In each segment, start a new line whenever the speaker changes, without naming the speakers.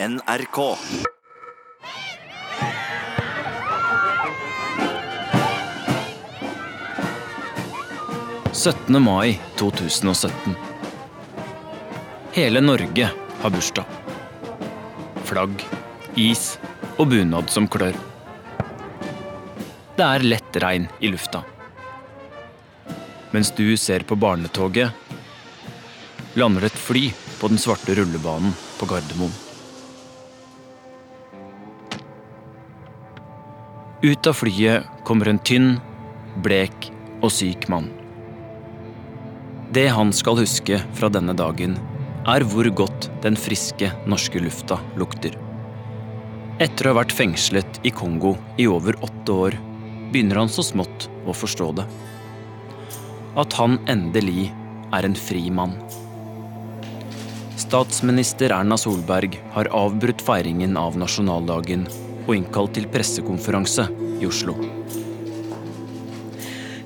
NRK.
«17. mai 2017. Hele Norge har bursdag. Flagg, is og bunad som klør. Det er lett regn i lufta. Mens du ser på barnetoget, lander et fly på den svarte rullebanen på Gardermoen. Ut av flyet kommer en tynn, blek og syk mann. Det han skal huske fra denne dagen, er hvor godt den friske norske lufta lukter. Etter å ha vært fengslet i Kongo i over åtte år, begynner han så smått å forstå det. At han endelig er en fri mann. Statsminister Erna Solberg har avbrutt feiringen av nasjonaldagen og innkalt til pressekonferanse i Oslo.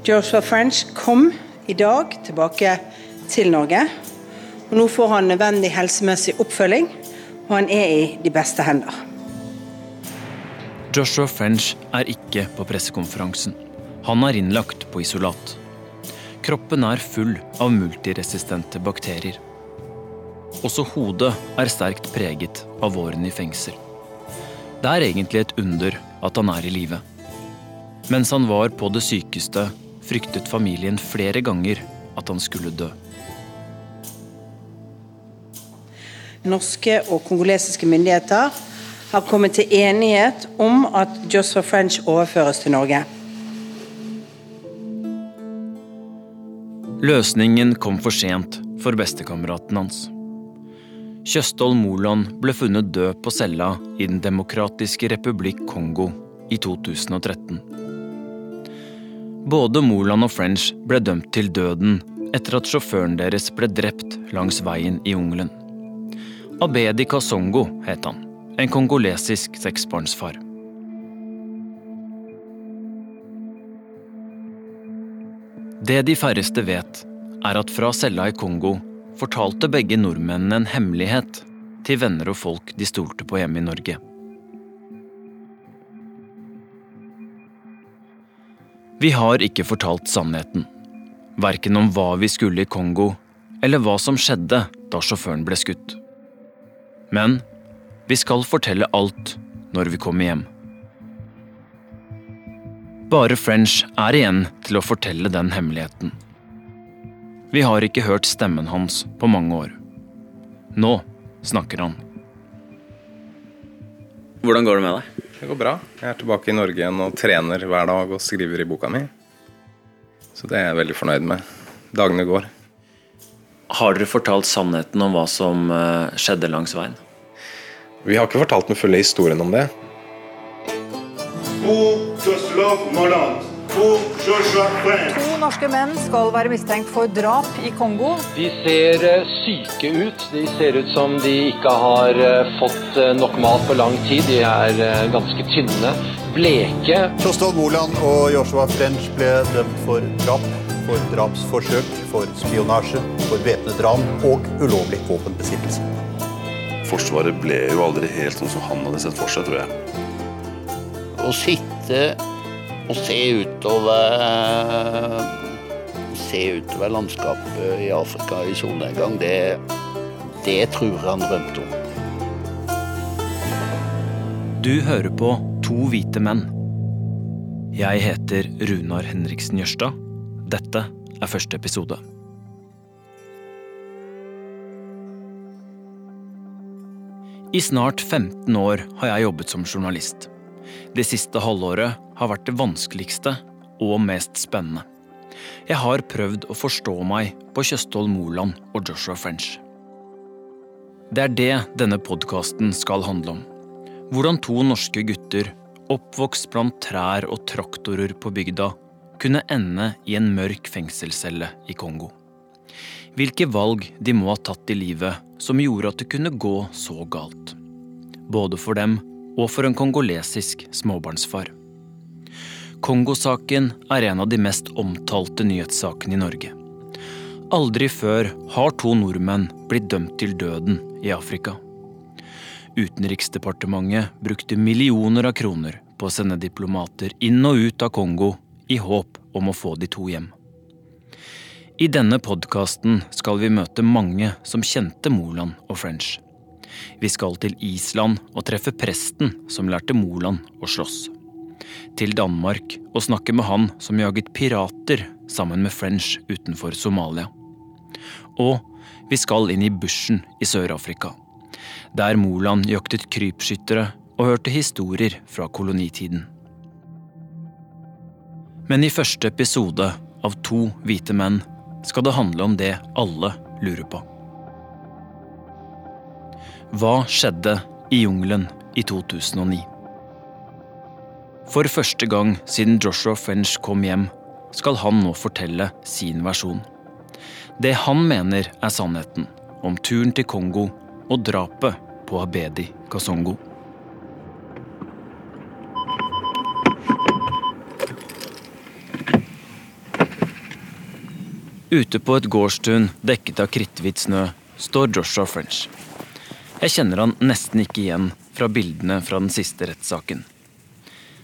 Joshua French kom i dag tilbake til Norge. og Nå får han nødvendig helsemessig oppfølging, og han er i de beste hender.
Joshua French er ikke på pressekonferansen. Han er innlagt på isolat. Kroppen er full av multiresistente bakterier. Også hodet er sterkt preget av våren i fengsel. Det er egentlig et under at han er i live. Mens han var på det sykeste, fryktet familien flere ganger at han skulle dø.
Norske og kongolesiske myndigheter har kommet til enighet om at Joshua French overføres til Norge.
Løsningen kom for sent for bestekameraten hans. Kjøstholm Moland ble funnet død på cella i Den demokratiske republikk Kongo i 2013. Både Moland og French ble dømt til døden etter at sjåføren deres ble drept langs veien i jungelen. Abedi Kasongo het han, en kongolesisk seksbarnsfar. Det de færreste vet, er at fra cella i Kongo fortalte begge nordmennene en hemmelighet til venner og folk de stolte på hjemme i Norge. Vi har ikke fortalt sannheten, verken om hva vi skulle i Kongo, eller hva som skjedde da sjåføren ble skutt. Men vi skal fortelle alt når vi kommer hjem. Bare French er igjen til å fortelle den hemmeligheten. Vi har ikke hørt stemmen hans på mange år. Nå snakker han.
Hvordan går det med deg?
Det går bra. Jeg er tilbake i Norge igjen og trener hver dag og skriver i boka mi. Så det er jeg veldig fornøyd med. Dagene går.
Har dere fortalt sannheten om hva som eh, skjedde langs veien?
Vi har ikke fortalt den fulle historien om det.
Pour
To norske menn skal være mistenkt for drap i Kongo.
De ser eh, syke ut. De ser ut som de ikke har eh, fått eh, nok mat på lang tid. De er ganske tynne, bleke.
Kjostolv Moland og Joshua French ble dømt for drap, for drapsforsøk, for spionasje, for væpnet ran og ulovlig våpenbesittelse.
Forsvaret ble jo aldri helt sånn som han hadde sett for seg, tror jeg.
Å sitte og se utover Se utover landskapet i Afrika i solnedgang, det, det tror jeg han drømte om.
Du hører på To hvite menn. Jeg heter Runar Henriksen Jørstad. Dette er første episode. I snart 15 år har jeg jobbet som journalist. Det siste halvåret har vært det vanskeligste og mest spennende. Jeg har prøvd å forstå meg på Tjøstholm Moland og Joshua French. Det er det denne podkasten skal handle om. Hvordan to norske gutter, oppvokst blant trær og traktorer på bygda, kunne ende i en mørk fengselscelle i Kongo. Hvilke valg de må ha tatt i livet som gjorde at det kunne gå så galt. Både for dem og for en kongolesisk småbarnsfar. Kongosaken er en av de mest omtalte nyhetssakene i Norge. Aldri før har to nordmenn blitt dømt til døden i Afrika. Utenriksdepartementet brukte millioner av kroner på å sende diplomater inn og ut av Kongo i håp om å få de to hjem. I denne podkasten skal vi møte mange som kjente Moland og French. Vi skal til Island og treffe presten som lærte Moland å slåss. Til Danmark og snakke med han som jaget pirater sammen med French utenfor Somalia. Og vi skal inn i bushen i Sør-Afrika, der Moland jaktet krypskyttere og hørte historier fra kolonitiden. Men i første episode av To hvite menn skal det handle om det alle lurer på. Hva skjedde i jungelen i 2009? For første gang siden Joshua French kom hjem, skal han nå fortelle sin versjon. Det han mener er sannheten om turen til Kongo og drapet på Abedi Kasongo. Ute på et gårdstun dekket av kritthvit snø står Joshua French. Jeg kjenner han nesten ikke igjen fra bildene fra den siste rettssaken.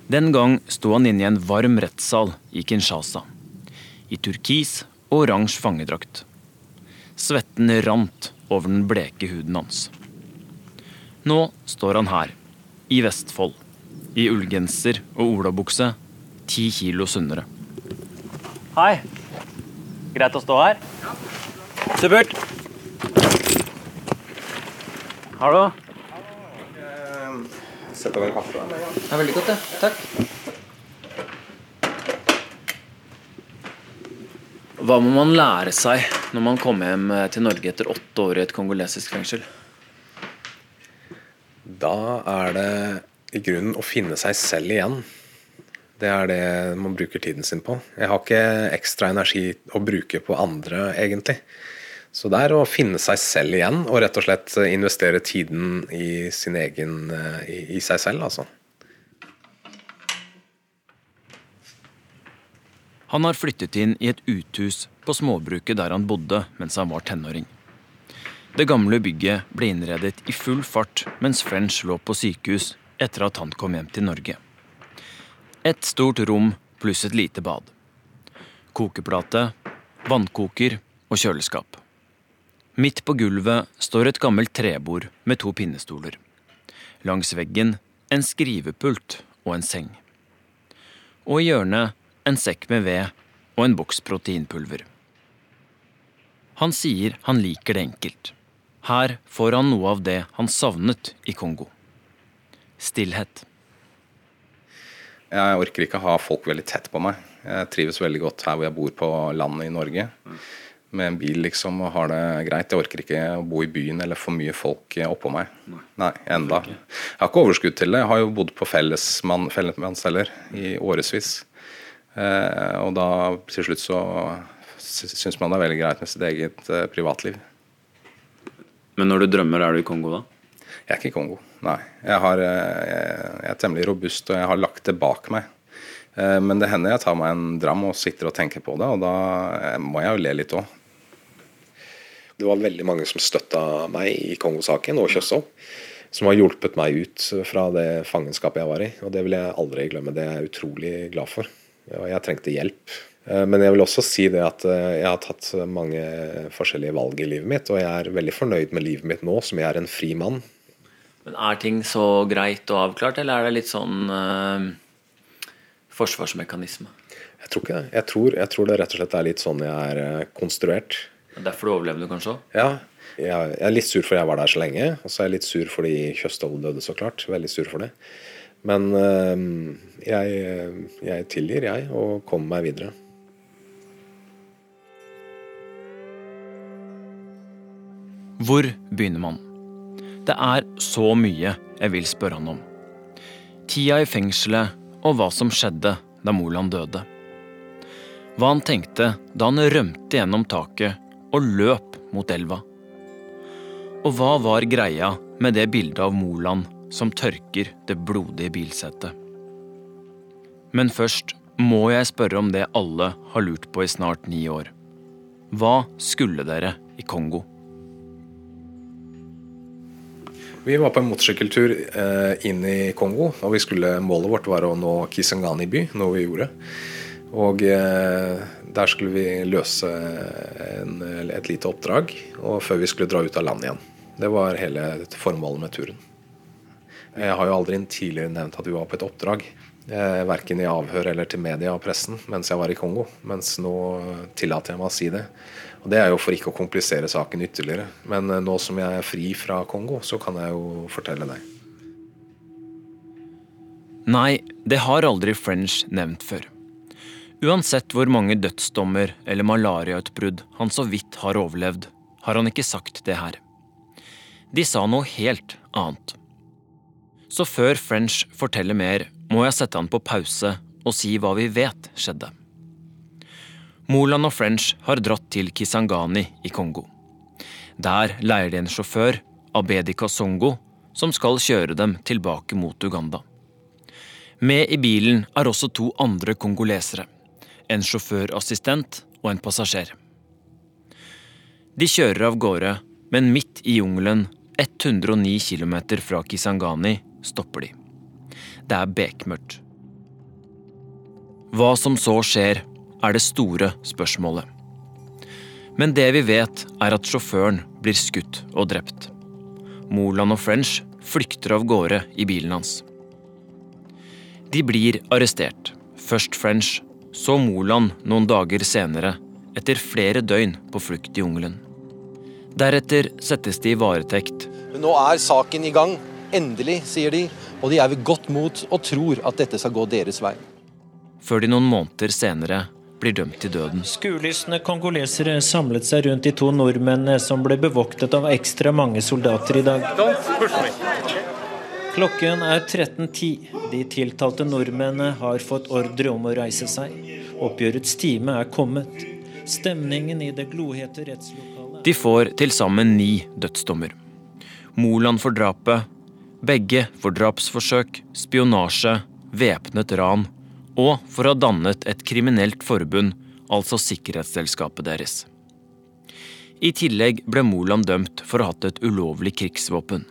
Den gang sto han inne i en varm rettssal i Kinshasa. I turkis og oransje fangedrakt. Svetten rant over den bleke huden hans. Nå står han her, i Vestfold, i ullgenser og olabukse, ti kilo sunnere. Hei. Greit å stå her? Ja. Supert. Hallo.
Sett over kaffe.
Det er veldig godt, det. Takk. Hva må man lære seg når man kommer hjem til Norge etter åtte år i et kongolesisk fengsel?
Da er det i grunnen å finne seg selv igjen. Det er det man bruker tiden sin på. Jeg har ikke ekstra energi å bruke på andre, egentlig. Så det er å finne seg selv igjen, og rett og slett investere tiden i egen i, i seg selv, altså.
Han har flyttet inn i et uthus på småbruket der han bodde mens han var tenåring. Det gamle bygget ble innredet i full fart mens French lå på sykehus etter at han kom hjem til Norge. Et stort rom pluss et lite bad. Kokeplate, vannkoker og kjøleskap. Midt på gulvet står et gammelt trebord med to pinnestoler. Langs veggen en skrivepult og en seng. Og i hjørnet en sekk med ved og en boks proteinpulver. Han sier han liker det enkelt. Her får han noe av det han savnet i Kongo. Stillhet.
Jeg orker ikke ha folk veldig tett på meg. Jeg trives veldig godt her hvor jeg bor på landet i Norge. Med en bil liksom og har det greit. Jeg orker ikke å bo i byen eller for mye folk oppå meg. Nei, enda. Jeg har ikke overskudd til det. Jeg har jo bodd på fellesmann, fellesmannsceller i årevis. Eh, og da til slutt så syns man det er veldig greit med sitt eget eh, privatliv.
Men når du drømmer, er du i Kongo da?
Jeg er ikke i Kongo, nei. Jeg, har, jeg er temmelig robust, og jeg har lagt det bak meg. Men det hender jeg tar meg en dram og sitter og tenker på det, og da må jeg jo le litt òg.
Det var veldig mange som støtta meg i Kongo-saken, og Kjøssov. Som har hjulpet meg ut fra det fangenskapet jeg var i. Og det vil jeg aldri glemme. Det er jeg utrolig glad for. Og jeg trengte hjelp. Men jeg vil også si det at jeg har tatt mange forskjellige valg i livet mitt, og jeg er veldig fornøyd med livet mitt nå som jeg er en fri mann.
Men Er ting så greit og avklart, eller er det litt sånn øh, forsvarsmekanisme?
Jeg tror ikke det. Jeg tror, jeg tror, det rett og slett er litt sånn jeg er konstruert.
Derfor du overlevde kanskje?
Ja. Jeg, er litt sur fordi jeg var der så lenge. Og så er jeg litt sur fordi Kjøstholm døde, så klart. Veldig sur for det. Men uh, jeg, jeg tilgir, jeg, og kommer meg videre.
Hvor begynner man? Det er så mye jeg vil spørre han om. Tida i fengselet og hva som skjedde da Moland døde. Hva han tenkte da han rømte gjennom taket og løp mot elva. Og hva var greia med det bildet av Moland som tørker det blodige bilsettet? Men først må jeg spørre om det alle har lurt på i snart ni år. Hva skulle dere i Kongo?
Vi var på en motorsykkeltur eh, inn i Kongo, og skulle, målet vårt var å nå Kisangani by, noe vi gjorde. Og eh, der skulle vi løse en, et lite oppdrag og før vi skulle dra ut av land igjen. Det var hele formålet med turen. Jeg har jo aldri tidligere nevnt at vi var på et oppdrag. Eh, verken i avhør eller til media og pressen mens jeg var i Kongo. Mens nå tillater jeg meg å si det. Og Det er jo for ikke å komplisere saken ytterligere. Men eh, nå som jeg er fri fra Kongo, så kan jeg jo fortelle deg.
Nei, det har aldri French nevnt før. Uansett hvor mange dødsdommer eller malariautbrudd han så vidt har overlevd, har han ikke sagt det her. De sa noe helt annet. Så før French forteller mer, må jeg sette han på pause og si hva vi vet skjedde. Moland og French har dratt til Kisangani i Kongo. Der leier de en sjåfør, Abedi Kasongo, som skal kjøre dem tilbake mot Uganda. Med i bilen er også to andre kongolesere. En sjåførassistent og en passasjer. De kjører av gårde, men midt i jungelen, 109 km fra Kisangani, stopper de. Det er bekmørkt. Hva som så skjer, er det store spørsmålet. Men det vi vet, er at sjåføren blir skutt og drept. Moland og French flykter av gårde i bilen hans. De blir arrestert. Først French, så Moland noen dager senere, etter flere døgn på flukt i jungelen. Deretter settes de i varetekt.
Nå er saken i gang. Endelig, sier de. Og de er ved godt mot og tror at dette skal gå deres vei.
Før de noen måneder senere blir dømt til døden.
Skuelystne kongolesere samlet seg rundt de to nordmennene som ble bevoktet av ekstra mange soldater i dag. Klokken er 13.10. De tiltalte nordmennene har fått ordre om å reise seg. Oppgjørets time er kommet. Stemningen i det glohete rettslokalet
De får til sammen ni dødsdommer. Moland for drapet, begge for drapsforsøk, spionasje, væpnet ran og for å ha dannet et kriminelt forbund, altså sikkerhetsselskapet deres. I tillegg ble Moland dømt for å ha hatt et ulovlig krigsvåpen.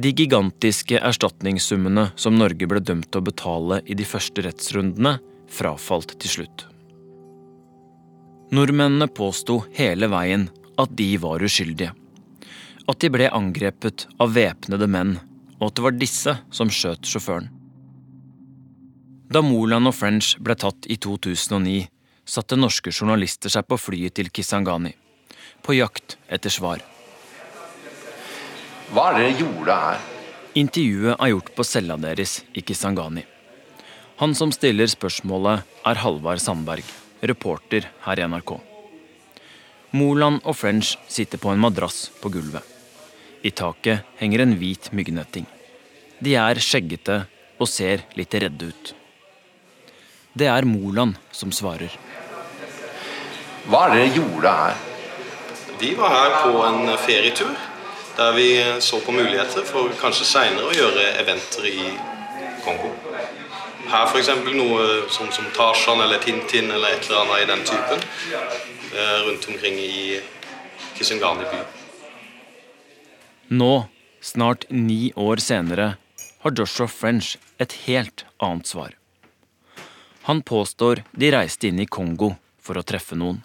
De gigantiske erstatningssummene som Norge ble dømt til å betale i de første rettsrundene, frafalt til slutt. Nordmennene påsto hele veien at de var uskyldige. At de ble angrepet av væpnede menn, og at det var disse som skjøt sjåføren. Da Moland og French ble tatt i 2009, satte norske journalister seg på flyet til Kisangani, på jakt etter svar.
Hva er det dere gjorde her?
Intervjuet er gjort på cella deres i Kisangani. Han som stiller spørsmålet, er Halvard Sandberg, reporter her i NRK. Moland og French sitter på en madrass på gulvet. I taket henger en hvit myggnetting. De er skjeggete og ser litt redde ut. Det er Moland som svarer.
Hva er det dere gjorde her?
Vi var her på en ferietur der vi så på muligheter for kanskje seinere å gjøre eventer i Kongo. Her f.eks. noe som, som Tarzan eller Tintin eller et eller annet i den typen. eh, Rundt omkring i Kisungani by.
Nå, snart ni år senere, har Joshua French et helt annet svar. Han påstår de reiste inn i Kongo for å treffe noen.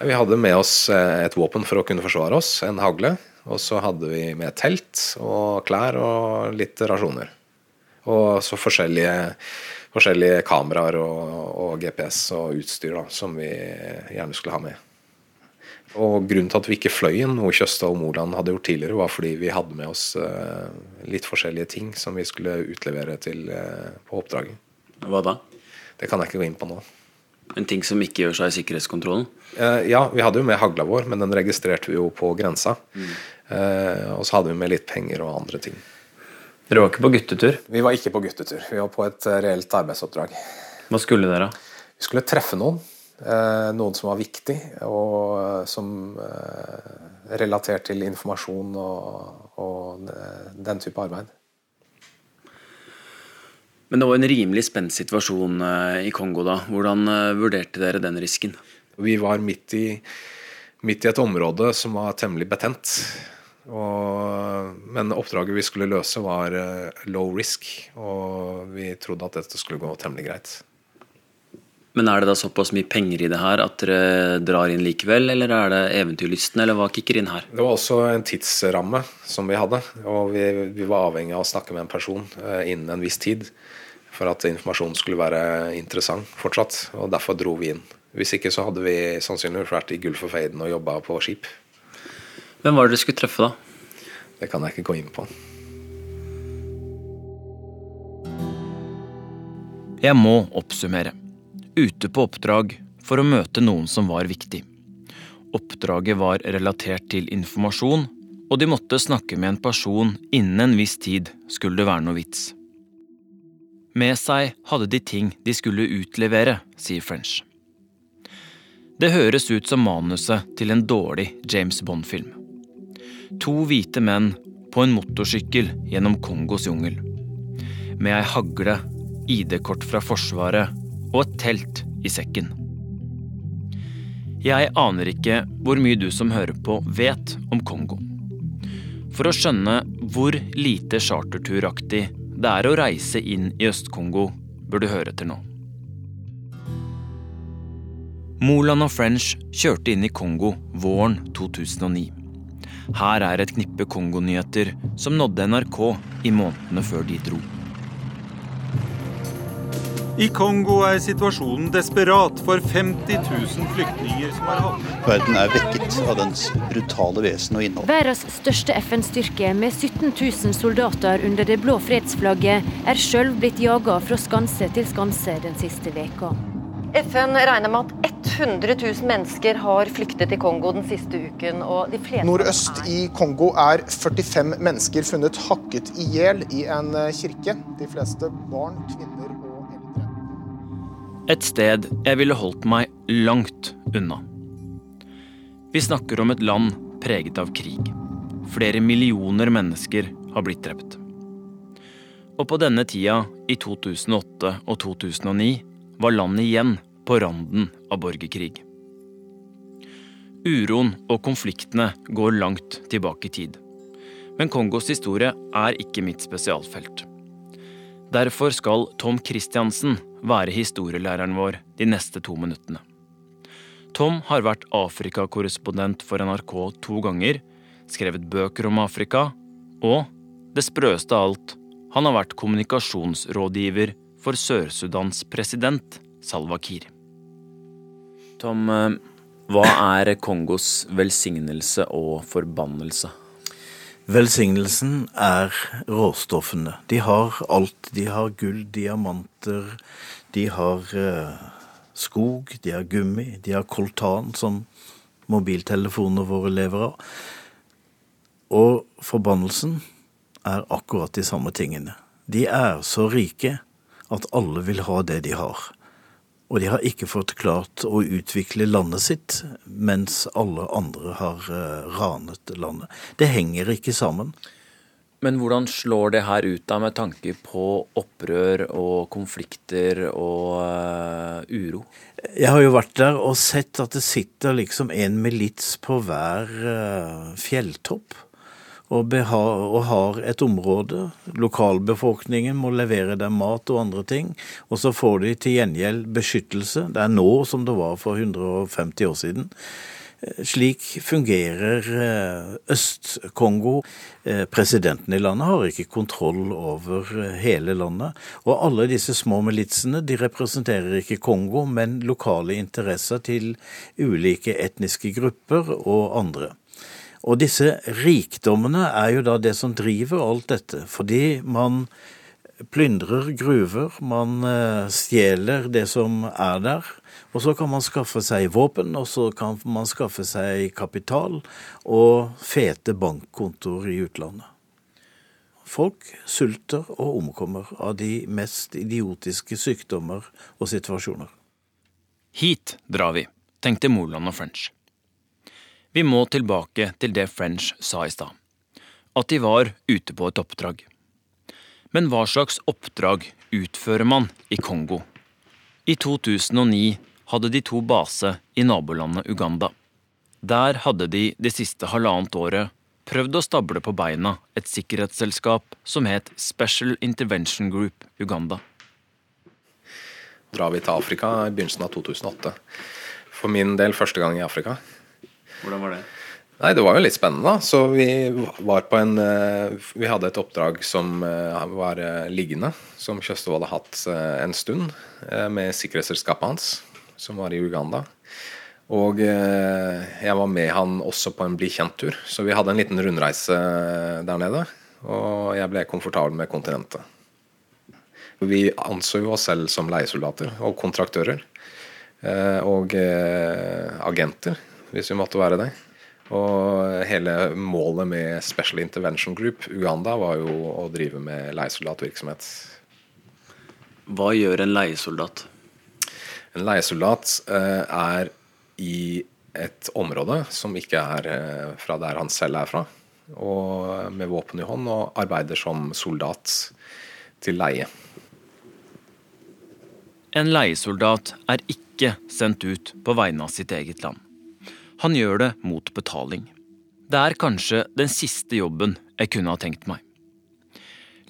Vi hadde med oss eh, et våpen for å kunne forsvare oss, en hagle. Og så hadde vi med telt og klær og litt rasjoner. Og så forskjellige, forskjellige kameraer og, og GPS og utstyr da, som vi gjerne skulle ha med. Og Grunnen til at vi ikke fløy inn, noe Kjøstad og Moland hadde gjort tidligere, var fordi vi hadde med oss eh, litt forskjellige ting som vi skulle utlevere til, eh, på oppdraget.
Hva da?
Det kan jeg ikke gå inn på nå.
En ting som ikke gjør seg i sikkerhetskontrollen?
Eh, ja, vi hadde jo med hagla vår, men den registrerte vi jo på grensa. Eh, og så hadde vi med litt penger og andre ting.
Dere var ikke på guttetur?
Vi var ikke på guttetur. Vi var på et eh, reelt arbeidsoppdrag.
Hva skulle dere?
Vi skulle treffe noen. Eh, noen som var viktig, og som eh, relatert til informasjon og, og den type arbeid.
Men det var en rimelig spent situasjon eh, i Kongo da. Hvordan eh, vurderte dere den risken?
Vi var midt i, midt i et område som var temmelig betent. Og, men oppdraget vi skulle løse, var eh, low risk, og vi trodde at dette skulle gå temmelig greit.
Men er det da såpass mye penger i det her at dere drar inn likevel, eller er det eventyrlysten, eller hva kicker inn her?
Det var også en tidsramme som vi hadde, og vi, vi var avhengig av å snakke med en person innen en viss tid for at informasjonen skulle være interessant fortsatt, og derfor dro vi inn. Hvis ikke så hadde vi sannsynligvis vært i Gulf of Aden og jobba på skip.
Hvem var det dere skulle treffe, da?
Det kan jeg ikke gå inn på.
Jeg må oppsummere. Ute på oppdrag for å møte noen som var viktig. Oppdraget var relatert til informasjon, og de måtte snakke med en person innen en viss tid skulle det være noe vits. Med seg hadde de ting de skulle utlevere, sier French. Det høres ut som manuset til en dårlig James Bond-film. To hvite menn på en motorsykkel gjennom Kongos jungel. Med ei hagle, ID-kort fra Forsvaret og et telt i sekken. Jeg aner ikke hvor mye du som hører på vet om Kongo. For å skjønne hvor lite charterturaktig det er å reise inn i Øst-Kongo, bør du høre til nå. Moland og French kjørte inn i Kongo våren 2009. Her er et knippe Kongo-nyheter som nådde NRK i månedene før de dro.
I Kongo er situasjonen desperat for 50 000 flyktninger som har havnet
Verden er vekket av dens brutale vesen og innhold.
Verdens største FN-styrke med 17 000 soldater under det blå fredsflagget er sjøl blitt jaga fra skanse til skanse den siste veka.
FN regner med at 100 000 mennesker har flyktet til Kongo den siste uken. og de fleste
Nordøst i Kongo er 45 mennesker funnet hakket i hjel i en eh, kirke. De fleste barn, kvinner og.
Et sted jeg ville holdt meg langt unna. Vi snakker om et land preget av krig. Flere millioner mennesker har blitt drept. Og på denne tida, i 2008 og 2009, var landet igjen på randen av borgerkrig. Uroen og konfliktene går langt tilbake i tid. Men Kongos historie er ikke mitt spesialfelt. Derfor skal Tom Christiansen være historielæreren vår de neste to minuttene. Tom har vært Afrikakorrespondent for NRK to ganger, skrevet bøker om Afrika, og, det sprøeste av alt, han har vært kommunikasjonsrådgiver for Sør-Sudans president, Salva Kiir. Tom, eh, hva er Kongos velsignelse og forbannelse?
Velsignelsen er råstoffene. De har alt. De har gull, diamanter, de har eh, skog, de har gummi, de har koltan, som mobiltelefonene våre lever av. Og forbannelsen er akkurat de samme tingene. De er så rike at alle vil ha det de har. Og de har ikke fått klart å utvikle landet sitt, mens alle andre har uh, ranet landet. Det henger ikke sammen.
Men hvordan slår det her ut da med tanke på opprør og konflikter og uh, uro?
Jeg har jo vært der og sett at det sitter liksom en milits på hver uh, fjelltopp og, og, har et område. Lokalbefolkningen må levere dem mat og andre ting. Og så får de til gjengjeld beskyttelse. Det er nå som det var for 150 år siden. Slik fungerer eh, Øst-Kongo. Eh, presidenten i landet har ikke kontroll over eh, hele landet. Og alle disse små militsene de representerer ikke Kongo, men lokale interesser til ulike etniske grupper og andre. Og disse rikdommene er jo da det som driver alt dette. Fordi man plyndrer gruver, man eh, stjeler det som er der. Og så kan man skaffe seg våpen, og så kan man skaffe seg kapital og fete bankkontoer i utlandet. Folk sulter og omkommer av de mest idiotiske sykdommer og situasjoner.
Hit drar vi, tenkte Moland og French. Vi må tilbake til det French sa i stad, at de var ute på et oppdrag. Men hva slags oppdrag utfører man i Kongo? I 2009 hadde de to base i nabolandet Uganda. Der hadde de det siste halvannet året prøvd å stable på beina et sikkerhetsselskap som het Special Intervention Group Uganda.
Drar vi til Afrika i begynnelsen av 2008. For min del første gang i Afrika.
Hvordan var det?
Nei, Det var jo litt spennende. da. Så Vi var på en eh, Vi hadde et oppdrag som eh, var eh, liggende, som Kjøstov hadde hatt en stund, med sikkerhetsselskapet hans, som var i Uganda. Og jeg var med han også på en bli kjent-tur, så vi hadde en liten rundreise der nede. Og jeg ble komfortabel med kontinentet. Vi anså jo oss selv som leiesoldater og kontraktører. Og agenter, hvis vi måtte være det. Og hele målet med Special Intervention Group Uganda var jo å drive med leiesoldatvirksomhet.
Hva gjør en leiesoldat?
En leiesoldat eh, er i et område som ikke er eh, fra der han selv er fra, og med våpen i hånd, og arbeider som soldat til leie.
En leiesoldat er ikke sendt ut på vegne av sitt eget land. Han gjør det mot betaling. Det er kanskje den siste jobben jeg kunne ha tenkt meg.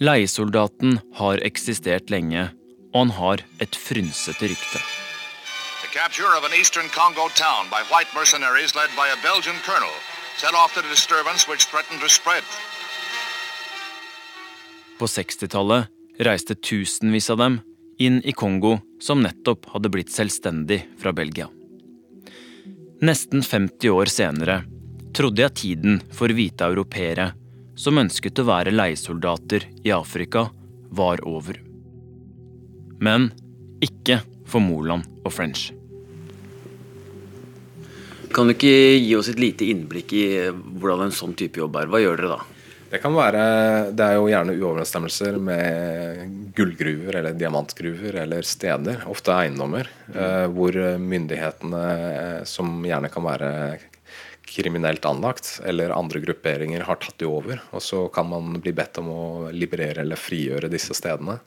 Leiesoldaten har eksistert lenge, og han har et frynsete rykte.
The capture of an eastern Congo town by white mercenaries led by a Belgian colonel set off the disturbance which threatened to spread.
På 60-tallet reiste tusenvis av dem inn i Kongo, som nettopp hadde blitt selvstendig fra Belgia. Nesten 50 år senere trodde jeg tiden for hvite europeere som ønsket å være leiesoldater i Afrika, var over. Men ikke for Moland og French.
Kan du ikke gi oss et lite innblikk i hvordan en sånn type jobb er? Hva gjør dere da?
Det kan være Det er jo gjerne uoverensstemmelser med gullgruver eller diamantgruver eller steder, ofte eiendommer, eh, hvor myndighetene, eh, som gjerne kan være kriminelt anlagt, eller andre grupperinger har tatt de over. Og så kan man bli bedt om å liberere eller frigjøre disse stedene.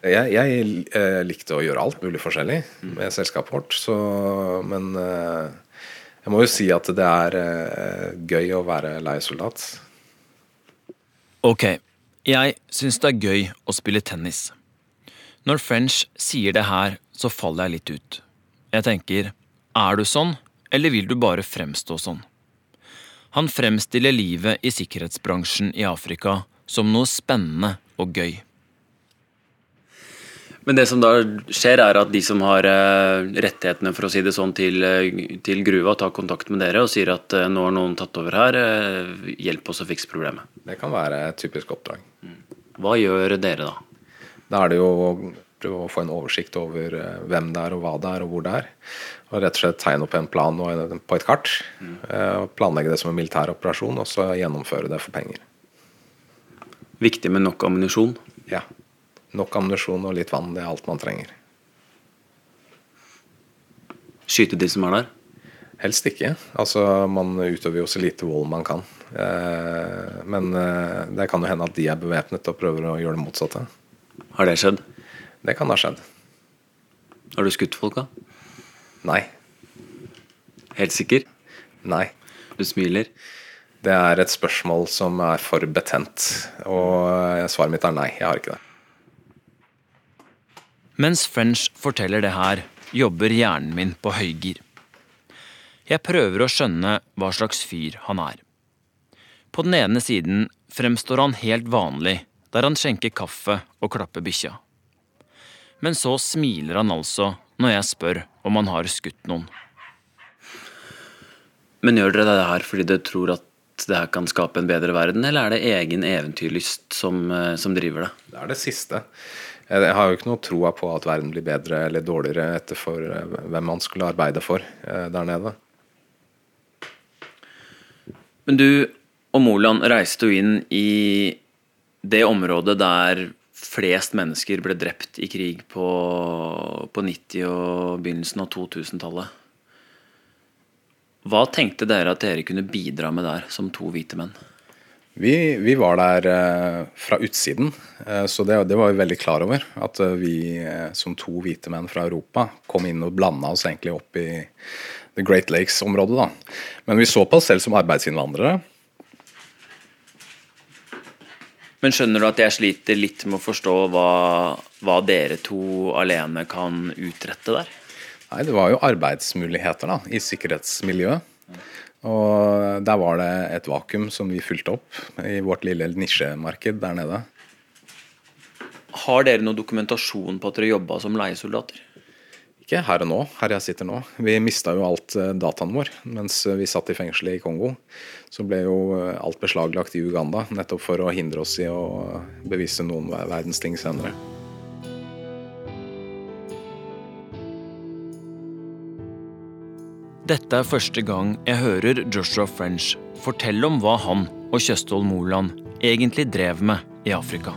Jeg, jeg eh, likte å gjøre alt mulig forskjellig med selskapet vårt, så, men jeg må jo si at det er gøy å være leiesoldat.
Ok, jeg syns det er gøy å spille tennis. Når French sier det her, så faller jeg litt ut. Jeg tenker, er du sånn, eller vil du bare fremstå sånn? Han fremstiller livet i sikkerhetsbransjen i Afrika som noe spennende og gøy.
Men det som da skjer, er at de som har eh, rettighetene for å si det sånn til, eh, til gruva, tar kontakt med dere og sier at eh, nå har noen tatt over her, hjelp oss å fikse problemet.
Det kan være et typisk oppdrag.
Hva gjør dere da?
Da er det jo å prøve å få en oversikt over hvem det er, og hva det er, og hvor det er. Og rett og slett tegne opp en plan på et kart. Mm. Planlegge det som en militær operasjon, og så gjennomføre det for penger.
Viktig med nok ammunisjon?
Ja. Nok ammunisjon og litt vann, det er alt man trenger.
Skyte de som er der?
Helst ikke. Altså, Man utøver jo så lite vold man kan. Eh, men eh, det kan jo hende at de er bevæpnet og prøver å gjøre det motsatte.
Har det skjedd?
Det kan ha skjedd.
Har du skutt folk, da?
Nei.
Helt sikker?
Nei.
Du smiler?
Det er et spørsmål som er for betent. Og svaret mitt er nei, jeg har ikke det.
Mens French forteller det her, jobber hjernen min på høygir. Jeg prøver å skjønne hva slags fyr han er. På den ene siden fremstår han helt vanlig, der han skjenker kaffe og klapper bikkja. Men så smiler han altså når jeg spør om han har skutt noen.
Men gjør dere det her fordi dere tror at det her kan skape en bedre verden, eller er det egen eventyrlyst som, eh, som driver det?
Det er det siste. Jeg har jo ikke noe troa på at verden blir bedre eller dårligere etter for eh, hvem man skulle arbeide for eh, der nede.
Men du og Moland reiste jo inn i det området der flest mennesker ble drept i krig på, på 90- og begynnelsen av 2000-tallet. Hva tenkte dere at dere kunne bidra med der, som to hvite menn?
Vi, vi, var der eh, fra utsiden, eh, så det, det, var vi veldig klar over. At eh, vi som to hvite menn fra Europa kom inn og blanda oss egentlig opp i The Great Lakes-området. da. Men vi så på oss selv som arbeidsinnvandrere.
Men skjønner du at jeg sliter litt med å forstå hva, hva dere to alene kan utrette der?
Nei, Det var jo arbeidsmuligheter da, i sikkerhetsmiljøet. Og der var det et vakuum som vi fylte opp i vårt lille nisjemarked der nede.
Har dere noe dokumentasjon på at dere jobba som leiesoldater?
Ikke her og nå, her jeg sitter nå. Vi mista jo alt eh, dataen vår mens vi satt i fengselet i Kongo. Så ble jo eh, alt beslaglagt i Uganda, nettopp for å hindre oss i å bevise noen verdens ting senere.
Dette er første gang jeg hører Joshua French fortelle om hva han og Kjøstholm Moland egentlig drev med i Afrika.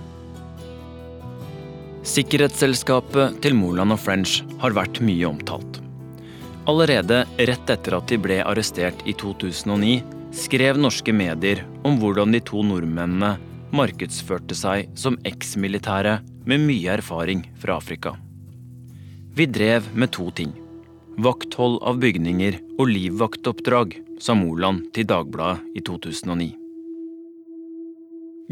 Sikkerhetsselskapet til Moland og French har vært mye omtalt. Allerede rett etter at de ble arrestert i 2009, skrev norske medier om hvordan de to nordmennene markedsførte seg som eksmilitære med mye erfaring fra Afrika. Vi drev med to ting. Vakthold av bygninger og livvaktoppdrag, sa Moland til Dagbladet i 2009.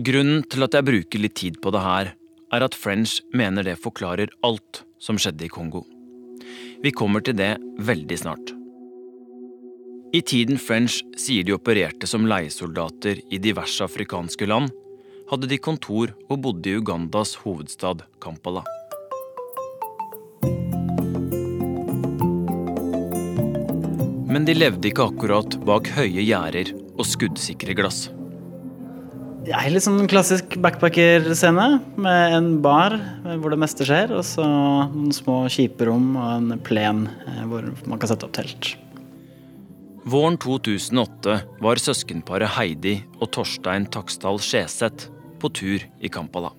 Grunnen til at jeg bruker litt tid på det her, er at French mener det forklarer alt som skjedde i Kongo. Vi kommer til det veldig snart. I tiden French sier de opererte som leiesoldater i diverse afrikanske land, hadde de kontor og bodde i Ugandas hovedstad Kampala. Men de levde ikke akkurat bak høye gjerder og skuddsikre glass.
Det er litt sånn klassisk backpacker-scene med en bar hvor det meste skjer, og så noen små kjiperom og en plen eh, hvor man kan sette opp telt.
Våren 2008 var søskenparet Heidi og Torstein Taksdal Skjeseth på tur i Kampala.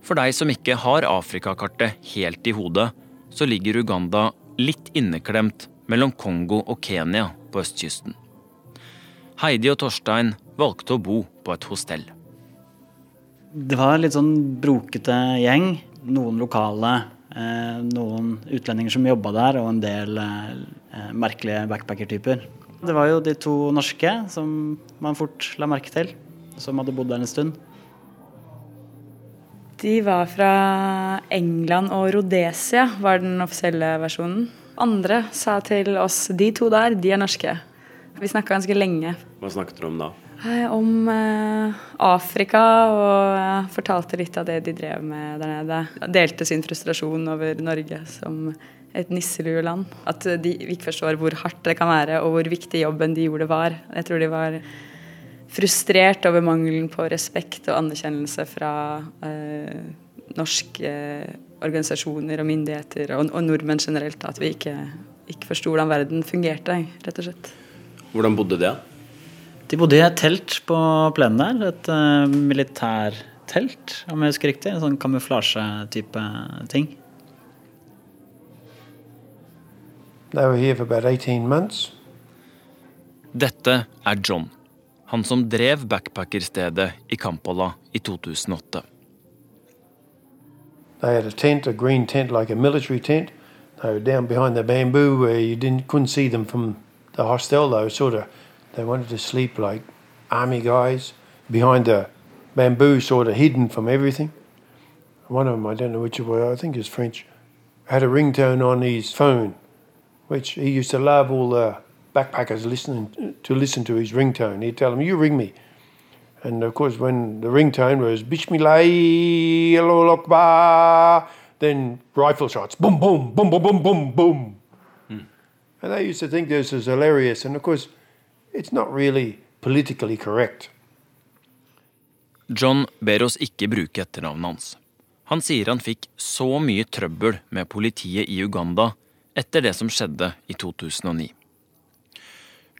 For deg som ikke har Afrikakartet helt i hodet, så ligger Uganda litt inneklemt mellom Kongo og Kenya på østkysten. Heidi og Torstein valgte å bo på et hostell.
Det var litt sånn brokete gjeng. Noen lokale, eh, noen utlendinger som jobba der, og en del eh, merkelige backpacker-typer. Det var jo de to norske som man fort la merke til, som hadde bodd der en stund.
De var fra England og Rhodesia, var den offisielle versjonen. Andre sa til oss de to der, de er norske. Vi snakka ganske lenge.
Hva snakket dere om da?
Eh, om eh, Afrika, og eh, fortalte litt av det de drev med der nede. Delte sin frustrasjon over Norge som et nisselueland. At de ikke forstår hvor hardt det kan være, og hvor viktig jobben de gjorde var. Jeg tror de var frustrert over mangelen på respekt og anerkjennelse fra eh, norske organisasjoner og myndigheter, og, og nordmenn generelt. At vi ikke, ikke forsto hvordan verden fungerte, rett og slett.
Hvordan bodde de?
De bodde i et telt på plenen der. Et uh, militærtelt, om jeg husker riktig. En sånn kamuflasjetype ting.
They were here for about 18 months.
Dette er John, han som drev backpackerstedet i Kampala i 2008.
They had a tent, a green tent, like a military tent. They were down behind the bamboo where you didn't couldn't see them from the hostel. They were sort of they wanted to sleep like army guys behind the bamboo, sort of hidden from everything. One of them, I don't know which it was, I think it's French, had a ringtone on his phone, which he used to love all the backpackers listening to listen to his ringtone. He'd tell them, "You ring me," and of course, when the ringtone was Bismillah, Allahu Akbar, then rifle shots, boom, boom, boom, boom, boom, boom, boom. And they used to think this was hilarious, and of course, it's not really politically correct.
John ber oss ikke bruke etternavnet hans. Han sier han fikk så mye trøbbel med politiet i Uganda etter det som skjedde i 2009.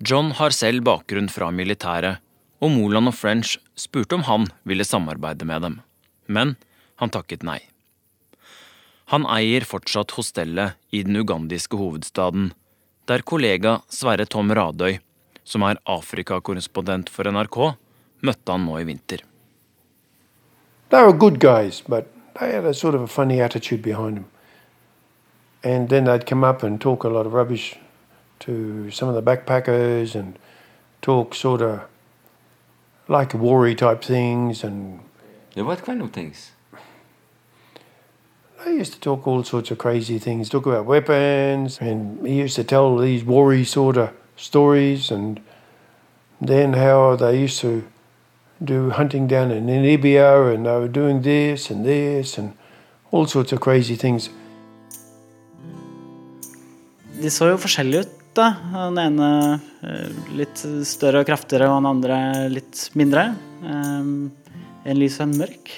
John har selv bakgrunn fra militæret, og Moland og French spurte om han ville samarbeide med dem, men han takket nei. Han eier fortsatt hostellet i den ugandiske hovedstaden, der kollega Sverre Tom Radøy, som er Afrikakorrespondent for NRK, møtte han nå i vinter.
They were good guys, but they had a sort of a funny attitude behind them. And then they'd come up and talk a lot of rubbish to some of the backpackers and talk sort of like worry type things and
Yeah, what kind of things?
They used to talk all sorts of crazy things, talk about weapons, and he used to tell these worry sort of stories, and then how they used to do hunting down in Namibia, and they were doing this and this, and all sorts of crazy things.
De så jo forskjellige ut, da. Den ene eh, litt større og kraftigere, og den andre litt mindre. Um, en lys og en mørk.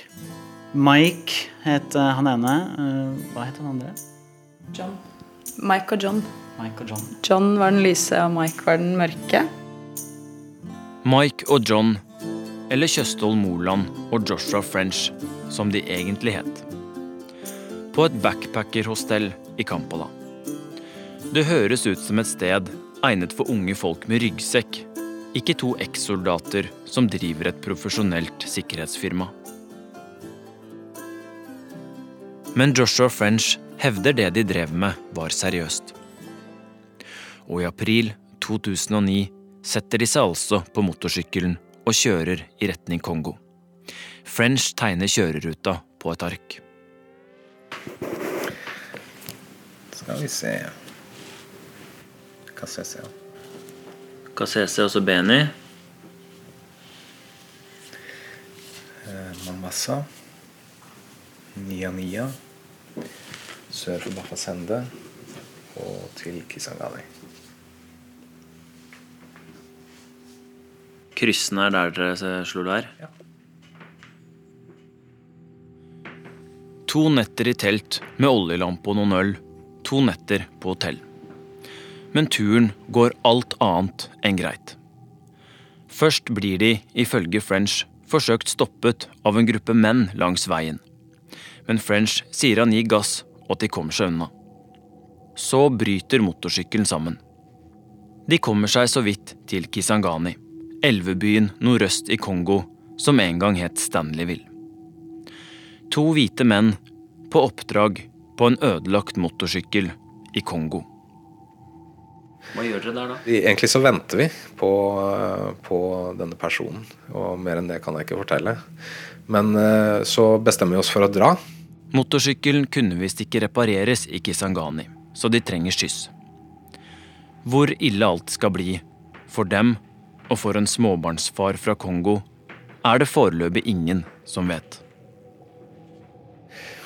Mike het eh, han ene. Eh, hva het han andre?
John. Mike og John.
Mike og John.
John var den lyse, og Mike var den mørke.
Mike og John, eller Kjøstholm Moland og Joshua French, som de egentlig het. På et backpackerhostell i Kampala. Det høres ut som et sted egnet for unge folk med ryggsekk, ikke to ekssoldater som driver et profesjonelt sikkerhetsfirma. Men Joshua French hevder det de drev med, var seriøst. Og i april 2009 setter de seg altså på motorsykkelen og kjører i retning Kongo. French tegner kjøreruta på et ark.
Skal vi se Kassese.
Kassese og så Beni.
Eh, Mamassa. Nia Nia. Sør for Bafasende. Og til Kisangani.
Kryssene er der dere slo leir?
To netter i telt med oljelampe og noen øl. To netter på hotell. Men turen går alt annet enn greit. Først blir de, ifølge French, forsøkt stoppet av en gruppe menn langs veien. Men French sier han gir gass, og at de kommer seg unna. Så bryter motorsykkelen sammen. De kommer seg så vidt til Kisangani, elvebyen nordøst i Kongo som en gang het Stanleyville. To hvite menn på oppdrag på en ødelagt motorsykkel i Kongo.
Hva gjør dere der da?
Egentlig så venter vi på, på denne personen, og mer enn det kan jeg ikke fortelle. Men eh, så bestemmer vi oss for å dra.
Motorsykkelen kunne visst ikke repareres i Kisangani, så de trenger skyss. Hvor ille alt skal bli, for dem og for en småbarnsfar fra Kongo, er det foreløpig ingen som vet.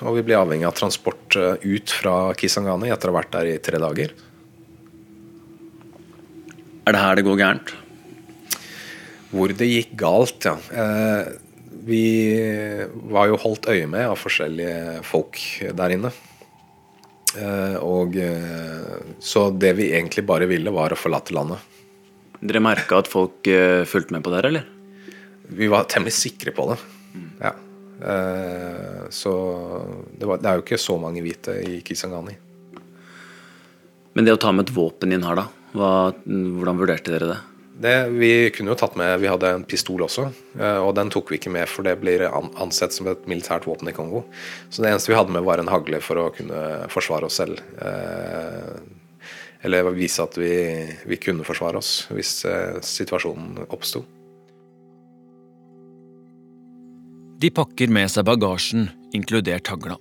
Og vi blir avhengig av transport eh, ut fra Kisangani etter å ha vært der i tre dager.
Er det her det går gærent?
Hvor det gikk galt, ja. Eh, vi var jo holdt øye med av forskjellige folk der inne. Eh, og eh, Så det vi egentlig bare ville, var å forlate landet.
Dere merka at folk eh, fulgte med på dere, eller?
Vi var temmelig sikre på det. Ja. Eh, så det, var, det er jo ikke så mange hvite i Kisangani.
Men det å ta med et våpen inn her, da? Hva, hvordan vurderte dere det?
Det, vi kunne jo tatt med Vi hadde en pistol også, eh, og den tok vi ikke med, for det blir ansett som et militært våpen i Kongo. Så det eneste vi hadde med, var en hagle for å kunne forsvare oss selv. Eh, Eller vise at vi, vi kunne forsvare oss hvis eh, situasjonen oppsto.
De pakker med seg bagasjen, inkludert hagla.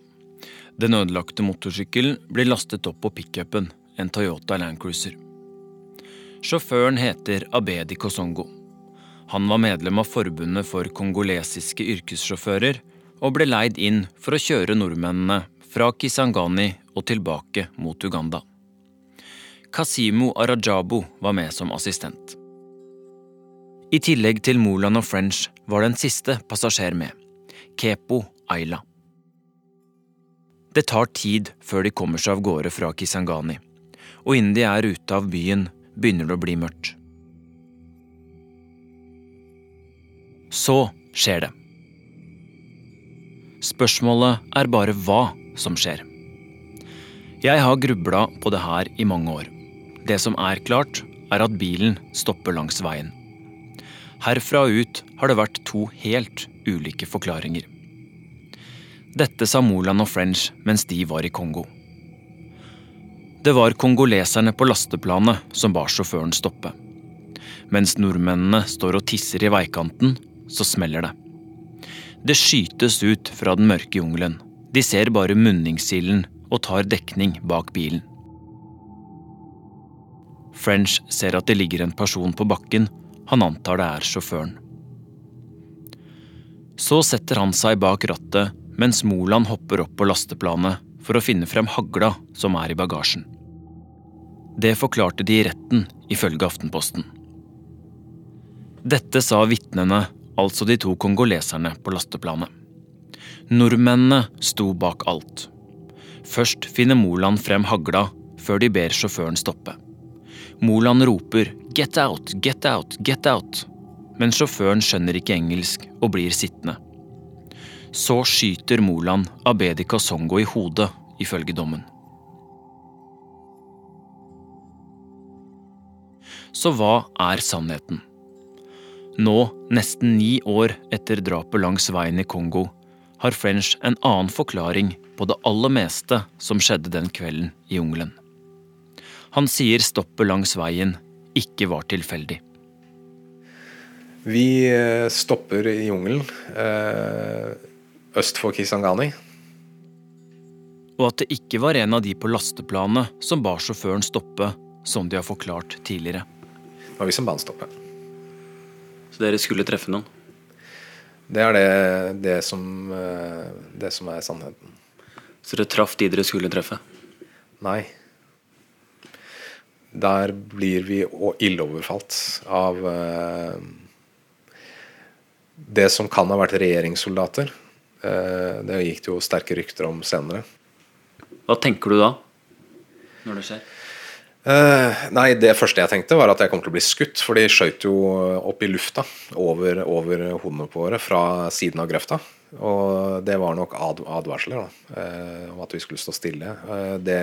Den ødelagte motorsykkelen blir lastet opp på pickupen, en Toyota Land Cruiser. Sjåføren heter Abedi Kosongo. Han var medlem av Forbundet for kongolesiske yrkessjåfører og ble leid inn for å kjøre nordmennene fra Kisangani og tilbake mot Uganda. Kasimo Arajabo var med som assistent. I tillegg til Moland og French var det en siste passasjer med, Kepo Aila. Det tar tid før de kommer seg av gårde fra Kisangani, og innen de er ute av byen, begynner det å bli mørkt. Så skjer det. Spørsmålet er bare hva som skjer. Jeg har grubla på det her i mange år. Det som er klart, er at bilen stopper langs veien. Herfra og ut har det vært to helt ulike forklaringer. Dette sa Moland og French mens de var i Kongo. Det var kongoleserne på lasteplanet som ba sjåføren stoppe. Mens nordmennene står og tisser i veikanten, så smeller det. Det skytes ut fra den mørke jungelen. De ser bare munningsilden og tar dekning bak bilen. French ser at det ligger en person på bakken. Han antar det er sjåføren. Så setter han seg bak rattet mens Moland hopper opp på lasteplanet for å finne frem hagla som er i bagasjen. Det forklarte de i retten, ifølge Aftenposten. Dette sa vitnene, altså de to kongoleserne på lasteplanet. Nordmennene sto bak alt. Først finner Moland frem hagla, før de ber sjåføren stoppe. Moland roper 'get out, get out, get out', men sjåføren skjønner ikke engelsk og blir sittende. Så skyter Moland Abedi Kasongo i hodet, ifølge dommen. Så hva er sannheten? Nå, nesten ni år etter drapet langs veien i Kongo, har French en annen forklaring på det aller meste som skjedde den kvelden i jungelen. Han sier stoppet langs veien ikke var tilfeldig.
Vi eh, stopper i jungelen eh, øst for Kisangani.
Og at det ikke var en av de på lasteplanet som bar sjåføren stoppe, som de har forklart tidligere.
Det var vi som ba han stoppe.
Så dere skulle treffe noen?
Det er det, det, som, eh, det som er sannheten.
Så dere traff de dere skulle treffe?
Nei. Der blir vi illeoverfalt av uh, det som kan ha vært regjeringssoldater. Uh, det gikk det jo sterke rykter om senere.
Hva tenker du da, når det skjer?
Uh, nei, det første jeg tenkte, var at jeg kom til å bli skutt. For de skjøt jo opp i lufta over, over hodene på våre fra siden av grøfta. Og det var nok ad advarsler da, eh, om at vi skulle stå stille. Eh, det,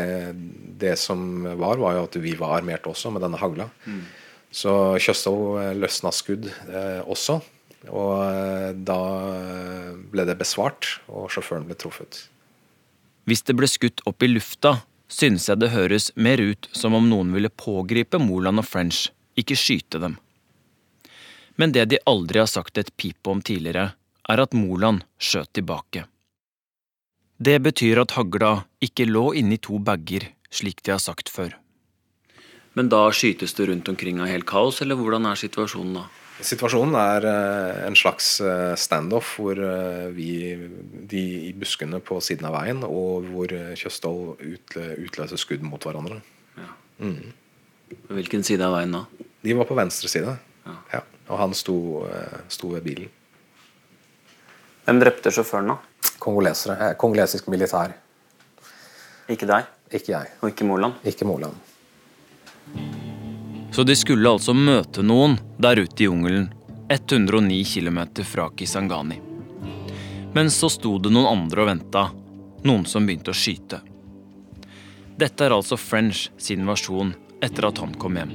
det, som var, var jo at vi var armert også med denne hagla. Mm. Så Kjøstov løsna skudd eh, også. Og da ble det besvart, og sjåføren ble truffet.
Hvis det ble skutt opp i lufta, synes jeg det høres mer ut som om noen ville pågripe Moland og French, ikke skyte dem. Men det de aldri har sagt et pip om tidligere, er at Moland skjøt tilbake. Det betyr at hagla ikke lå inni to bager, slik de har sagt før.
Men da skytes det rundt omkring av helt kaos, eller hvordan er situasjonen da?
Situasjonen er eh, en slags eh, standoff hvor eh, vi, de i buskene på siden av veien, og hvor Kjøsthold utløser skudd mot hverandre. Ja.
Mm. På hvilken side av veien da?
De var på venstre side. Ja. Ja. Og han sto, sto ved bilen.
Hvem drepte sjåføren, da?
Kongolesere. Eh, kongolesisk militær.
Ikke deg?
Ikke jeg.
Og ikke Moland?
Ikke Moland.
Så de skulle altså møte noen der ute i jungelen, 109 km fra Kisangani. Men så sto det noen andre og venta, noen som begynte å skyte. Dette er altså French sin versjon etter at han kom hjem.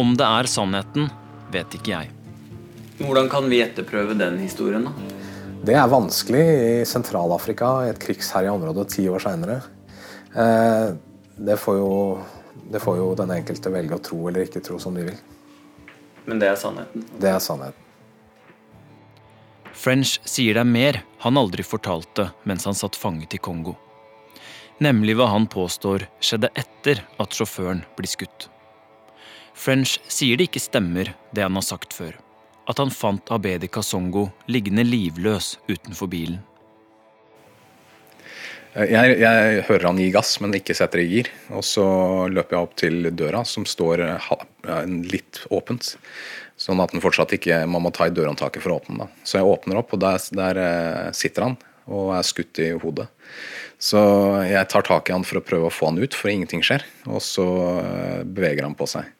Om det er sannheten, vet ikke jeg.
Hvordan kan vi etterprøve den historien, da?
Det er vanskelig i Sentral-Afrika, i et krigsherja område ti år seinere. Eh, det, får jo, det får jo den enkelte velge å tro eller ikke tro som de vil.
Men det er sannheten?
Det er sannheten.
French sier det er mer han aldri fortalte mens han satt fanget i Kongo. Nemlig hva han påstår skjedde etter at sjåføren blir skutt. French sier det ikke stemmer, det han har sagt før at han fant Abedi Kasongo liggende livløs utenfor bilen.
Jeg, jeg, hører han gi gass, men ikke setter i gir. Og så løper jeg opp til døra, som står litt åpent. Sånn at den fortsatt ikke, man må ta i dørhåndtaket for å åpne den. Så jeg åpner opp, og der, der eh, sitter han og er skutt i hodet. Så jeg tar tak i han for å prøve å få han ut, for ingenting skjer. Og så eh, beveger han på seg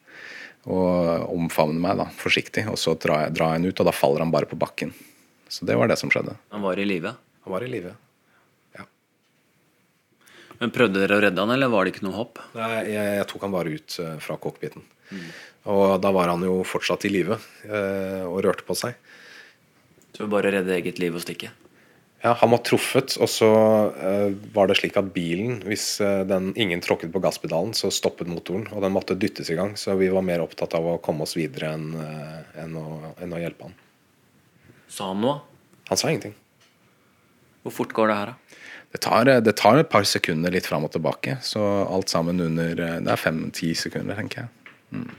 og omfavner meg da, forsiktig. Og så drar jeg, drar jeg han ut, og da faller han bare på bakken. Så det var det som skjedde.
Han var i live?
Han var i live.
Men Prøvde dere å redde han, eller var det ikke noe håp?
Nei, jeg, jeg tok han bare ut uh, fra cockpiten. Mm. Og da var han jo fortsatt i live uh, og rørte på seg.
Så bare redde eget liv og stikke?
Ja, Han var truffet, og så uh, var det slik at bilen, hvis den, ingen tråkket på gasspedalen, så stoppet motoren, og den måtte dyttes i gang. Så vi var mer opptatt av å komme oss videre enn enn å, enn å hjelpe han.
Sa han noe?
Han sa ingenting.
Hvor fort går det her, da?
Det tar, det tar et par sekunder litt fram og tilbake. Så alt sammen under Det er fem-ti sekunder, tenker jeg. Mm.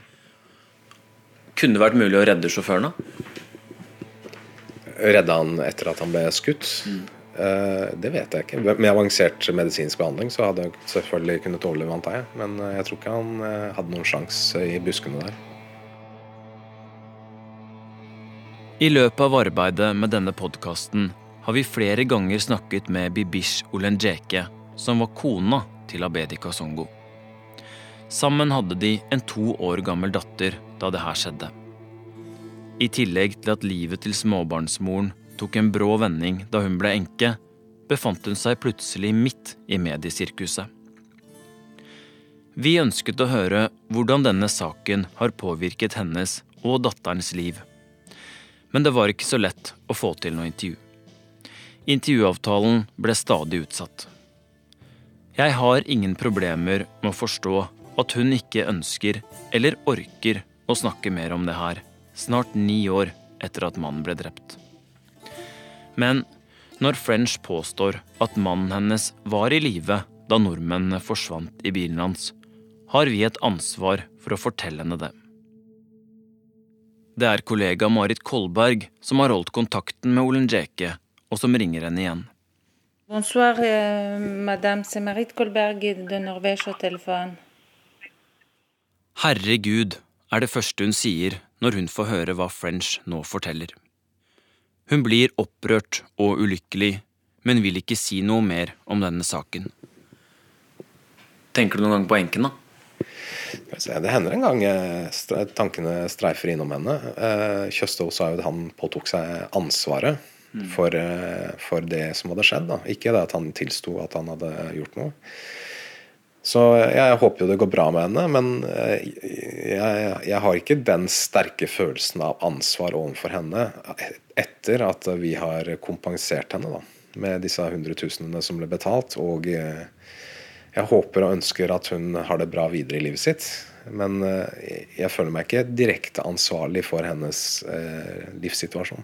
Kunne det vært mulig å redde sjåføren, da?
Redde han etter at han ble skutt? Eh, det vet jeg ikke. Med avansert medisinsk behandling så hadde jeg selvfølgelig kunnet overleve, antar jeg. Men eh, jeg tror ikke han eh, hadde noen sjanse i buskene der.
I løpet av arbeidet med denne podkasten har vi flere ganger snakket med Bibish Olenjeke, som var kona til Abedi Kasongo. Sammen hadde de en to år gammel datter da det her skjedde. I tillegg til at livet til småbarnsmoren tok en brå vending da hun ble enke, befant hun seg plutselig midt i mediesirkuset. Vi ønsket å høre hvordan denne saken har påvirket hennes og datterens liv. Men det var ikke så lett å få til noe intervju. Intervjuavtalen ble stadig utsatt. Jeg har ingen problemer med å forstå at hun ikke ønsker eller orker å snakke mer om det her, snart ni år etter at mannen ble drept. Men når French påstår at mannen hennes var i live da nordmennene forsvant i bilen hans, har vi et ansvar for å fortelle henne det. Det er kollega Marit Kolberg som har holdt kontakten med Olenjeke, og som ringer henne igjen.
Bonsoir, euh, madame. C'est Marit Kolberg de Norvège au téléphone.
Herregud, er det første hun sier når hun får høre hva French nå forteller. Hun blir opprørt og ulykkelig, men vil ikke si noe mer om denne saken.
Tenker du noen gang på enken, da?
Det hender en gang eh, tankene streifer innom henne. Eh, Kjøstov sa jo at han påtok seg ansvaret. For, eh, for det som hadde skjedd. Da. Ikke det at han tilsto at han hadde gjort noe. Så jeg håper jo det går bra med henne, men jeg, jeg har ikke den sterke følelsen av ansvar overfor henne etter at vi har kompensert henne da, med disse hundretusenene som ble betalt. Og jeg håper og ønsker at hun har det bra videre i livet sitt. Men jeg føler meg ikke direkte ansvarlig for hennes livssituasjon.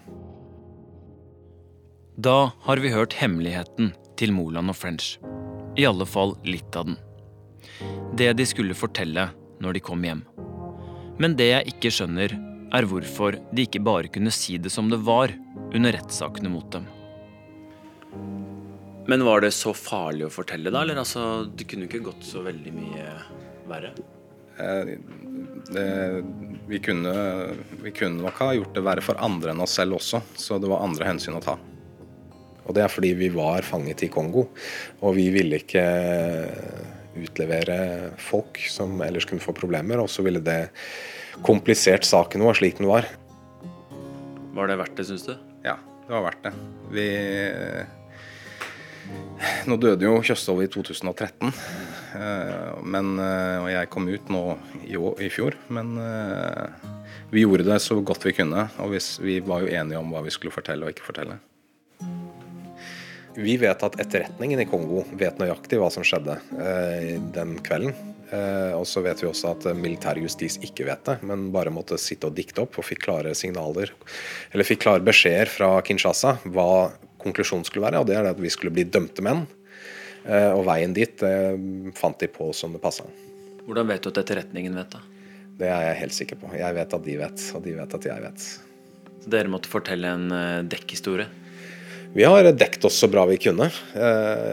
Da har vi hørt hemmeligheten til Moland og French. I alle fall litt av den. Det de skulle fortelle når de kom hjem. Men det jeg ikke skjønner, er hvorfor de ikke bare kunne si det som det var under rettssakene mot dem.
Men var det så farlig å fortelle, da? Eller altså, det kunne jo ikke gått så veldig mye verre?
Eh, det, vi, kunne, vi kunne nok ha gjort det verre for andre enn oss selv også, så det var andre hensyn å ta.
Og det er fordi vi var fanget i Kongo, og vi ville ikke utlevere folk som ellers kunne få problemer, og så ville det komplisert saken vår slik den var.
Var det verdt det, syns du?
Ja, det var verdt det. Vi Nå døde jo Kjøstholm i 2013, men, og jeg kom ut nå i, i fjor. Men vi gjorde det så godt vi kunne, og vi var jo enige om hva vi skulle fortelle og ikke fortelle.
Vi vet at etterretningen i Kongo vet nøyaktig hva som skjedde eh, den kvelden. Eh, og så vet vi også at militær justis ikke vet det, men bare måtte sitte og dikte opp og fikk klare signaler, eller fikk klare beskjeder fra Kinshasa hva konklusjonen skulle være, og det er at vi skulle bli dømte menn. Eh, og veien dit det fant de på som det passa.
Hvordan vet du at etterretningen vet, da?
Det er jeg helt sikker på. Jeg vet at de vet, og de vet at jeg vet.
Så dere måtte fortelle en dekkhistorie?
Vi har dekt oss så bra vi kunne,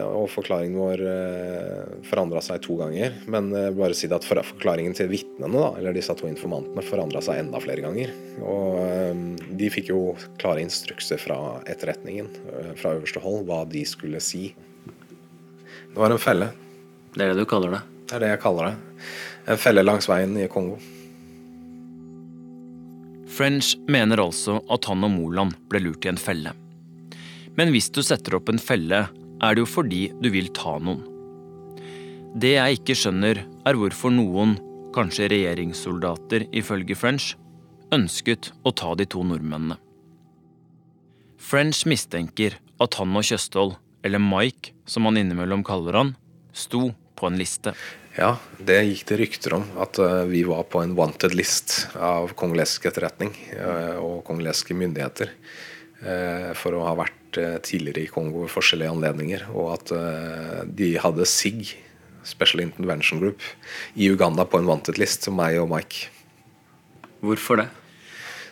og forklaringen vår forandra seg to ganger. Men bare si det at forklaringen til vitnene, eller disse to informantene, forandra seg enda flere ganger. Og de fikk jo klare instrukser fra etterretningen, fra øverste hold, hva de skulle si. Det var en felle.
Det er det du kaller det?
Det er det jeg kaller det. En felle langs veien i Kongo.
French mener altså at han og Moland ble lurt i en felle. Men hvis du setter opp en felle, er det jo fordi du vil ta noen. Det jeg ikke skjønner, er hvorfor noen, kanskje regjeringssoldater ifølge French, ønsket å ta de to nordmennene. French mistenker at han og Kjøstholm, eller Mike som han innimellom kaller han, sto på en liste.
Ja, det gikk det rykter om at vi var på en wanted list av kongolesisk etterretning og kongolesiske myndigheter. eh, for å ha vært eh, tidligere i Kongo ved forskjellige anledninger. Og at eh, de hadde SIG, Special Intervention Group, i Uganda på en wanted list, som meg og Mike.
Hvorfor det?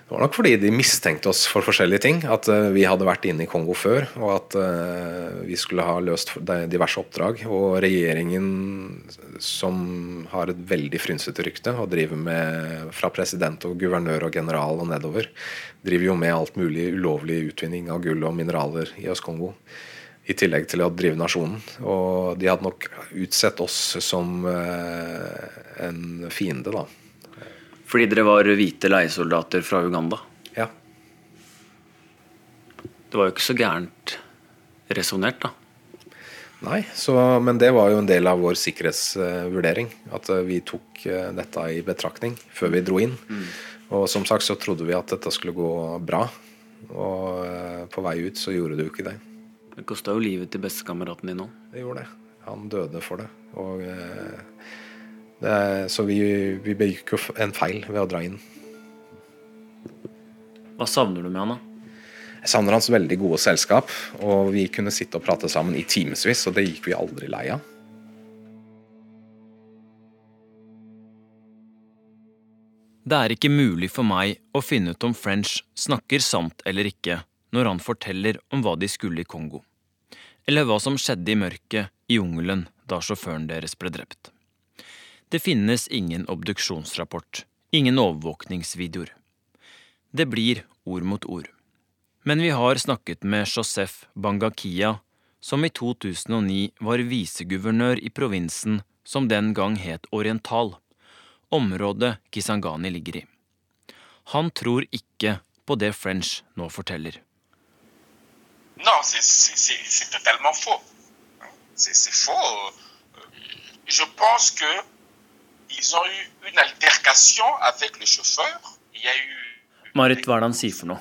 Det var nok fordi de mistenkte oss for forskjellige ting. At uh, vi hadde vært inne i Kongo før, og at uh, vi skulle ha løst diverse oppdrag. Og regjeringen, som har et veldig frynsete rykte, og driver med fra president og guvernør og general og nedover, driver jo med alt mulig ulovlig utvinning av gull og mineraler i Øst-Kongo. I tillegg til å drive nasjonen. Og de hadde nok utsett oss som uh, en fiende, da.
Fordi dere var hvite leiesoldater fra Uganda?
Ja.
Det var jo ikke så gærent resonnert, da.
Nei, så, men det var jo en del av vår sikkerhetsvurdering. At eh, vi tok eh, dette i betraktning før vi dro inn. Mm. Og som sagt så trodde vi at dette skulle gå bra. Og eh, på vei ut så gjorde det jo ikke det.
Det kosta jo livet til bestekameraten din òg.
Det gjorde det. Han døde for det. Og så vi, vi begikk jo en feil ved å dra inn.
Hva savner du med han, da?
Jeg savner hans veldig gode selskap. Og vi kunne sitte og prate sammen i timevis, og det gikk vi aldri lei av.
Det er ikke mulig for meg å finne ut om French snakker sant eller ikke når han forteller om hva de skulle i Kongo, eller hva som skjedde i mørket i jungelen da sjåføren deres ble drept. Det finnes ingen obduksjonsrapport, ingen overvåkningsvideoer. Det blir ord mot ord. Men vi har snakket med Joseph Bangakia, som i 2009 var viseguvernør i provinsen som den gang het Oriental, området Kisangani ligger i. Han tror ikke på det French nå forteller.
No, c'est totalement faux. C'est faux. Je pense que ils ont eu une altercation avec le chauffeur. Il y a eu
Marit, hva er det han sier for noe?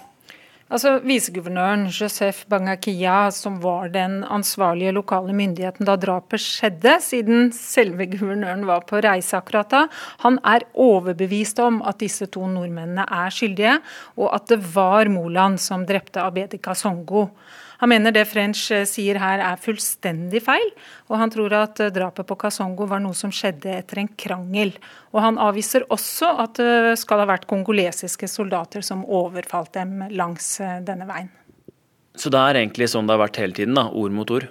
Altså, Viseguvernøren Josef Bangakia, som var den ansvarlige lokale myndigheten da drapet skjedde, siden selve guvernøren var på reise akkurat da, han er overbevist om at disse to nordmennene er skyldige, og at det var Moland som drepte Abedi Kasongo. Han mener det French eh, sier her er fullstendig feil, og han tror at eh, drapet på Kasongo var noe som skjedde etter en krangel. Og han avviser også at det skal ha vært kongolesiske soldater som overfalt dem langs eh, denne veien.
Så det er egentlig sånn det har vært hele tiden, da, ord mot ord?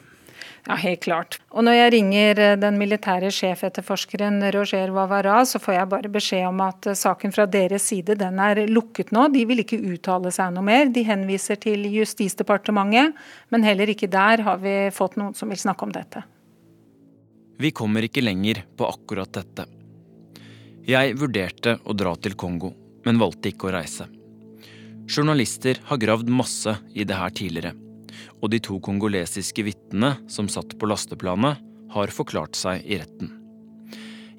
Ja, helt klart. Og når jeg ringer eh, den militære sjefetterforskeren Roger Vavara, så får jeg bare beskjed om at eh, saken fra deres side den er lukket nå. De vil ikke uttale seg noe mer. De henviser til Justisdepartementet, men heller ikke der har vi fått noen som vil snakke om dette.
Vi kommer ikke lenger på akkurat dette. Jeg vurderte å dra til Kongo, men valgte ikke å reise. Journalister har gravd masse i det her tidligere og de to kongolesiske vitnene som satt på lasteplanet, har forklart seg i retten.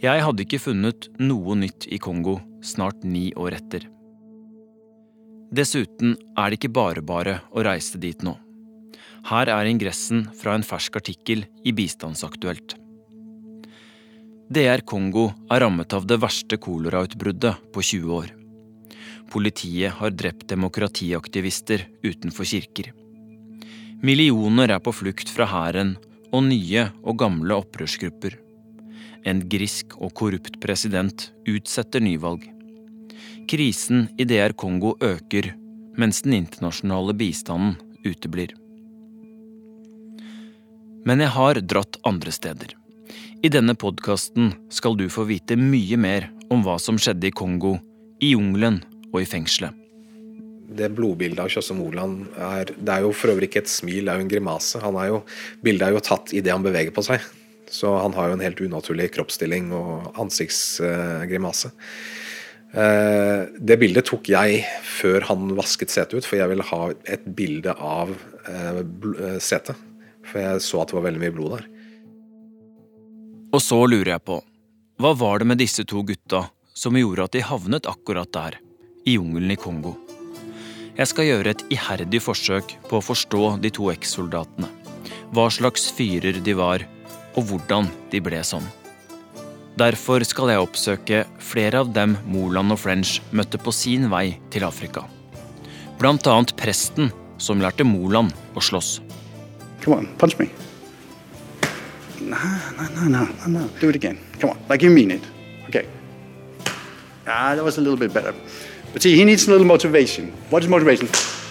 Jeg hadde ikke funnet noe nytt i Kongo snart ni år etter. Dessuten er det ikke bare bare å reise dit nå. Her er ingressen fra en fersk artikkel i Bistandsaktuelt. DR Kongo er rammet av det verste kolerautbruddet på 20 år. Politiet har drept demokratiaktivister utenfor kirker. Millioner er på flukt fra hæren og nye og gamle opprørsgrupper. En grisk og korrupt president utsetter nyvalg. Krisen i DR Kongo øker, mens den internasjonale bistanden uteblir. Men jeg har dratt andre steder. I denne podkasten skal du få vite mye mer om hva som skjedde i Kongo, i jungelen og i fengselet
det blodbildet av Kjøsse Moland er Det er jo for øvrig ikke et smil, det er jo en grimase. Han er jo, bildet er jo tatt idet han beveger på seg. Så han har jo en helt unaturlig kroppsstilling og ansiktsgrimase. Eh, det bildet tok jeg før han vasket setet ut, for jeg ville ha et bilde av eh, eh, setet. For jeg så at det var veldig mye blod der.
Og så lurer jeg på, hva var det med disse to gutta som gjorde at de havnet akkurat der, i jungelen i Kongo? Jeg skal gjøre et iherdig forsøk på å forstå de to ekssoldatene. Hva slags fyrer de var, og hvordan de ble sånn. Derfor skal jeg oppsøke flere av dem Moland og French møtte på sin vei til Afrika. Blant annet presten som lærte Moland å slåss.
Come on, punch me. No, no, no, no, no. Do it again. Come on, like you mean it. Okay. Ah, that was. But see, he needs a little motivation. What is motivation?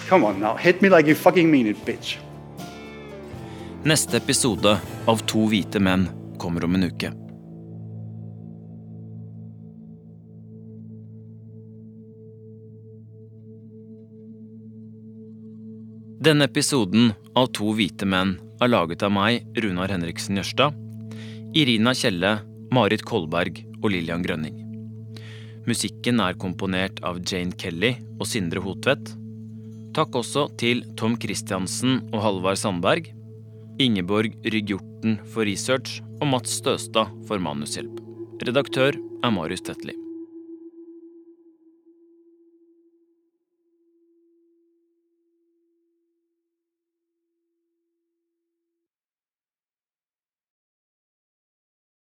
Come on now, hit me like you fucking mean it, bitch.
Neste episode av To hvite menn kommer om en uke. Denne episoden av To hvite menn er laget av meg, Runar Henriksen Jørstad, Irina Kjelle, Marit Kolberg og Lillian Grønning. Musikken er komponert av Jane Kelly og Sindre Hotvedt. Takk også til Tom Christiansen og Halvard Sandberg, Ingeborg Rygg Hjorten for research og Mats Støstad for manushjelp. Redaktør er Marius Tetli.